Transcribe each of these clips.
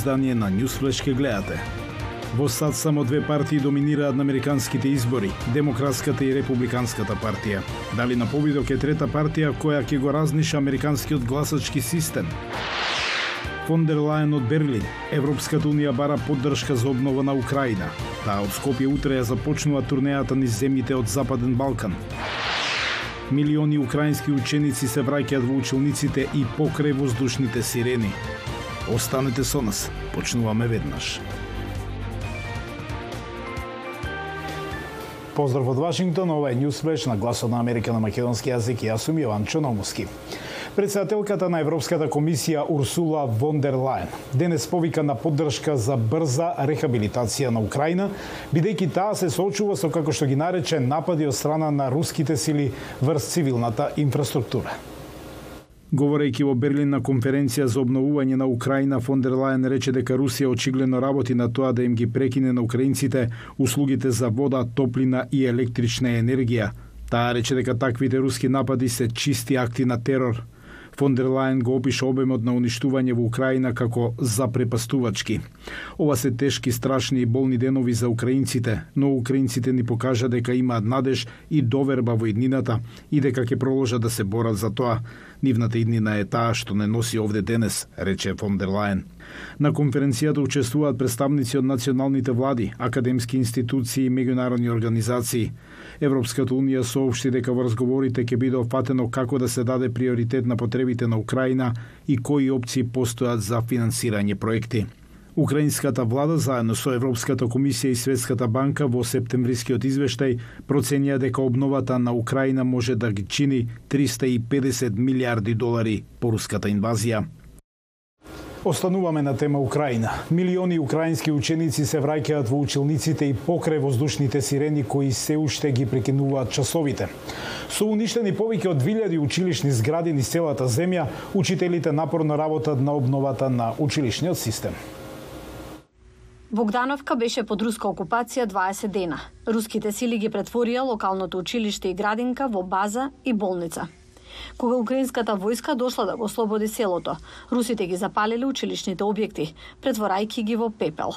издание на Newsflash ке гледате. Во САД само две партии доминираат на американските избори, Демократската и Републиканската партија. Дали на победок е трета партија која ќе го разниша американскиот гласачки систем? Фон дер Лајен од Берлин, Европската унија бара поддршка за обнова на Украина. Таа од Скопје утре ја започнува турнејата низ земјите од Западен Балкан. Милиони украински ученици се враќаат во училниците и покрај воздушните сирени. Останете со нас, почнуваме веднаш. Поздрав од Вашингтон, ова е Ньюсфлеш на Гласот на Америка на македонски јазик и јас сум Јован Чономовски. Председателката на Европската комисија Урсула вон дер Лајен денес повика на поддршка за брза рехабилитација на Украина, бидејќи таа се соочува со како што ги нарече напади од страна на руските сили врз цивилната инфраструктура. Говорејќи во Берлин на конференција за обновување на Украина, фон дер Лајен рече дека Русија очигледно работи на тоа да им ги прекине на украинците услугите за вода, топлина и електрична енергија. Таа рече дека таквите руски напади се чисти акти на терор. Фон дер Лајен го опиша обемот на уништување во Украина како запрепастувачки. Ова се тешки, страшни и болни денови за украинците, но украинците ни покажа дека имаат надеж и доверба во иднината и дека ќе продолжат да се борат за тоа. Нивната иднина е таа што не носи овде денес, рече фон дер Лајен. На конференцијата учествуваат представници од националните влади, академски институции и меѓународни организации. Европската унија соопшти дека во разговорите ќе биде опфатено како да се даде приоритет на потребите на Украина и кои опции постојат за финансирање проекти. Украинската влада заедно со Европската комисија и Светската банка во септемврискиот извештај проценија дека обновата на Украина може да ги чини 350 милиарди долари по руската инвазија. Остануваме на тема Украина. Милиони украински ученици се враќаат во училниците и покрај воздушните сирени кои се уште ги прекинуваат часовите. Со уништени повеќе од 2000 училишни згради низ целата земја, учителите напорно работат на обновата на училишниот систем. Богдановка беше под руска окупација 20 дена. Руските сили ги претворија локалното училиште и градинка во база и болница. Кога украинската војска дошла да го слободи селото, русите ги запалиле училишните објекти, претворајќи ги во пепел.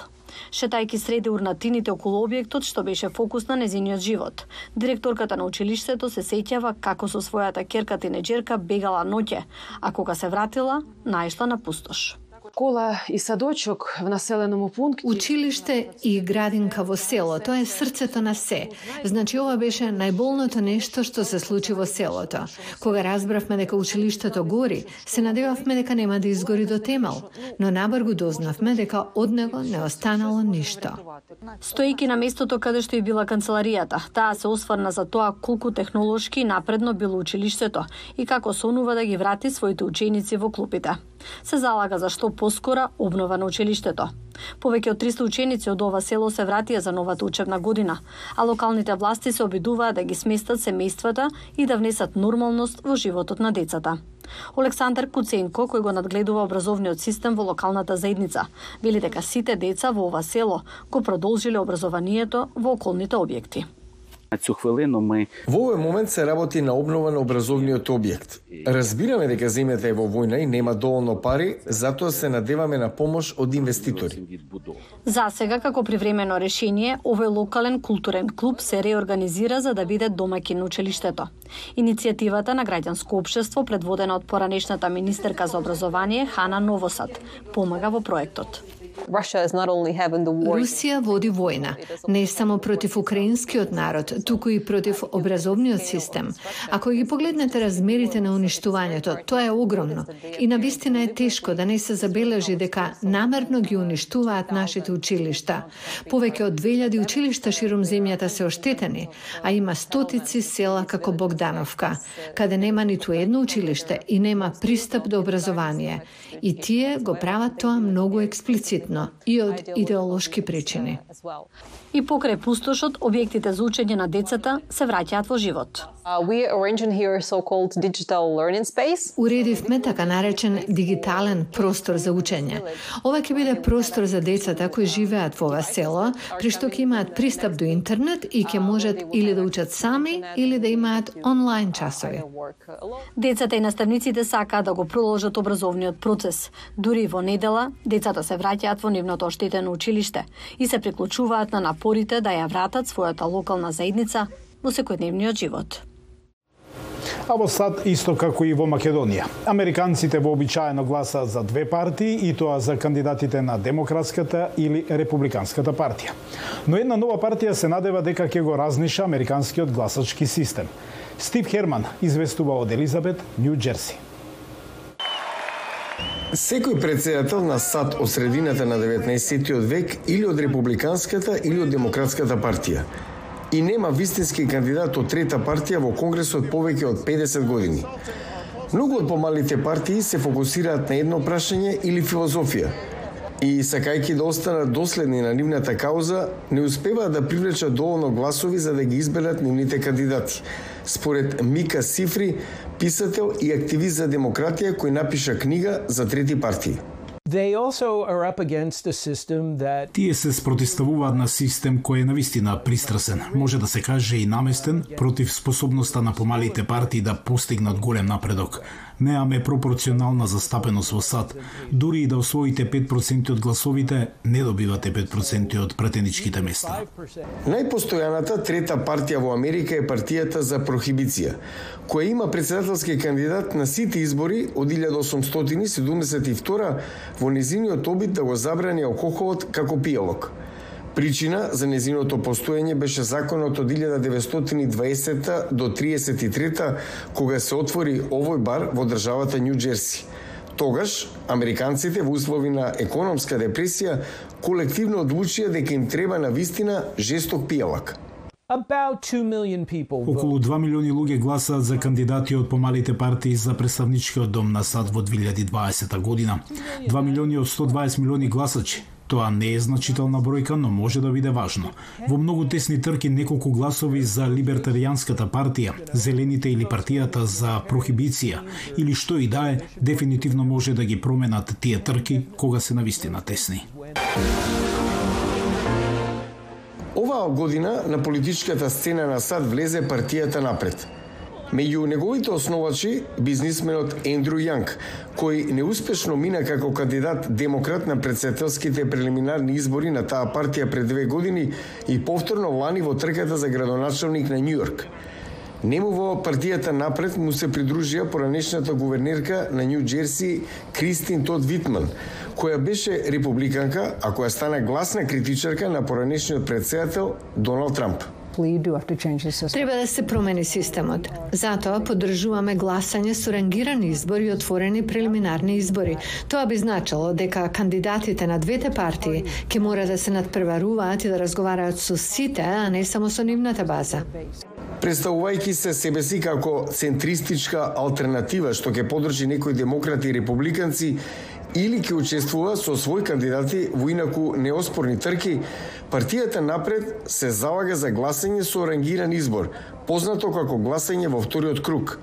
Шетајки среди урнатините околу објектот што беше фокус на незиниот живот, директорката на училиштето се сеќава како со својата керка тинеџерка бегала ноќе, а кога се вратила, наишла на пустош школа и садочок в населеному пункте. Училиште и градинка во село, тоа е срцето на се. Значи ова беше најболното нешто што се случи во селото. Кога разбравме дека училиштето гори, се надевавме дека нема да изгори до темел, но набргу дознавме дека од него не останало ништо. Стојки на местото каде што и била канцеларијата, таа се осврна за тоа колку технолошки напредно било училиштето и како сонува да ги врати своите ученици во клупите. Се залага за што поскора обнова на училиштето. Повеќе од 300 ученици од ова село се вратија за новата учебна година, а локалните власти се обидуваат да ги сместат семејствата и да внесат нормалност во животот на децата. Олександар Куценко, кој го надгледува образовниот систем во локалната заедница, вели дека сите деца во ова село го продолжиле образованието во околните објекти. На цю хвилину ми Во овој момент се работи на обнова на образовниот објект. Разбираме дека земјата е во војна и нема доволно пари, затоа се надеваме на помош од инвеститори. За сега, како привремено решение, овој локален културен клуб се реорганизира за да биде домаќин на училиштето. Иницијативата на граѓанско општество, предводена од поранешната министерка за образование Хана Новосад, помага во проектот. Русија води војна, не само против украинскиот народ, туку и против образовниот систем. Ако ги погледнете размерите на уништувањето, тоа е огромно. И на вистина е тешко да не се забележи дека намерно ги уништуваат нашите училишта. Повеќе од 2000 училишта широм земјата се оштетени, а има стотици села како Богдановка, каде нема ниту едно училиште и нема пристап до образование. И тие го прават тоа многу експлицитно uvjetno i od ideološki pričini. И покрај пустошот, објектите за учење на децата се враќаат во живот. Уредивме така наречен дигитален простор за учење. Ова ќе биде простор за децата кои живеат во ова село, при што ќе имаат пристап до интернет и ќе можат или да учат сами или да имаат онлайн часови. Децата и наставниците сакаат да го продолжат образовниот процес. Дури во недела, децата се враќаат во нивното оштетено училиште и се приклучуваат на напорите да ја вратат својата локална заедница во секојдневниот живот. А во САД исто како и во Македонија. Американците вообичаено гласаат за две партии и тоа за кандидатите на Демократската или Републиканската партија. Но една нова партија се надева дека ќе го разниша американскиот гласачки систем. Стив Херман известува од Елизабет, Нью Джерси. Секој председател на САД од средината на 19 век или од Републиканската или од Демократската партија и нема вистински кандидат од трета партија во Конгресот повеќе од 50 години. Многу од помалите партии се фокусираат на едно прашање или филозофија, и сакајќи да останат доследни на нивната кауза, не успеваат да привлечат доволно гласови за да ги изберат нивните кандидати. Според Мика Сифри, писател и активист за демократија кој напиша книга за трети партии. Тие се спротиставуваат на систем кој е навистина пристрасен, може да се каже и наместен против способноста на помалите партии да постигнат голем напредок неаме пропорционална застапеност во САД. Дури и да освоите 5% од гласовите, не добивате 5% од претеничките места. Најпостојаната трета партија во Америка е партијата за прохибиција, која има председателски кандидат на сите избори од 1872 во незиниот обид да го забрани алкохолот како пијалок. Причина за незиното постоење беше законот од 1920 до 33 кога се отвори овој бар во државата Нью Джерси. Тогаш, американците во услови на економска депресија колективно одлучија дека им треба на вистина жесток пијалак. Околу 2 милиони луѓе гласаат за кандидати од помалите партии за представничкиот дом на САД во 2020 година. 2 милиони од 120 милиони гласачи. Тоа не е значителна бројка, но може да биде важно. Во многу тесни трки неколку гласови за либертаријанската партија, зелените или партијата за прохибиција или што и да е, дефинитивно може да ги променат тие трки кога се навистина тесни. Оваа година на политичката сцена на САД влезе партијата напред – Меѓу неговите основачи, бизнисменот Ендрю Јанг, кој неуспешно мина како кандидат демократ на председателските прелиминарни избори на таа партија пред две години и повторно лани во трката за градоначалник на Њујорк. Нему во партијата напред му се придружија поранешната гувернерка на Нью Джерси Кристин Тод Витман, која беше републиканка, а која стана гласна критичарка на поранешниот председател Доналд Трамп. Треба да се промени системот. Затоа поддржуваме гласање со рангирани избори и отворени прелиминарни избори. Тоа би значило дека кандидатите на двете партии ќе мора да се надпреваруваат и да разговараат со сите, а не само со нивната база. Представувајќи се себе си како центристичка алтернатива што ќе подржи некои демократи и републиканци, или ќе учествува со своји кандидати во инаку неоспорни трки, партијата напред се залага за гласање со рангиран избор, познато како гласање во вториот круг.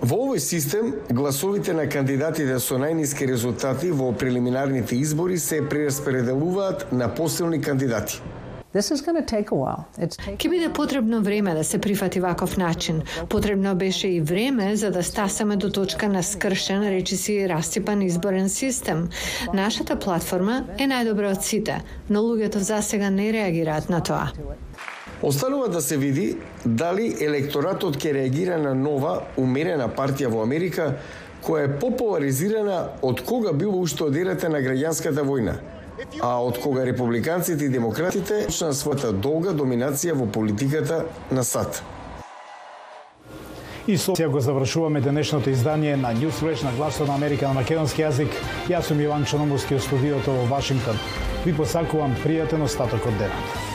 Во овој систем, гласовите на кандидатите со најниски резултати во прелиминарните избори се прераспределуваат на посилни кандидати. Ке биде потребно време да се прифати ваков начин. Потребно беше и време за да стасаме до точка на скршен, речиси растипан изборен систем. Нашата платформа е најдобра од сите, но луѓето за сега не реагираат на тоа. Останува да се види дали електоратот ќе реагира на нова, умерена партија во Америка, која е популаризирана од кога била уште од на граѓанската војна – а од кога републиканците и демократите почнаа својата долга доминација во политиката на САД. И со го завршуваме денешното издание на Newsflash на Гласот на Америка на македонски јазик. Јас сум Иван Чономовски од студиото во Вашингтон. Ви посакувам пријатен остаток од денот.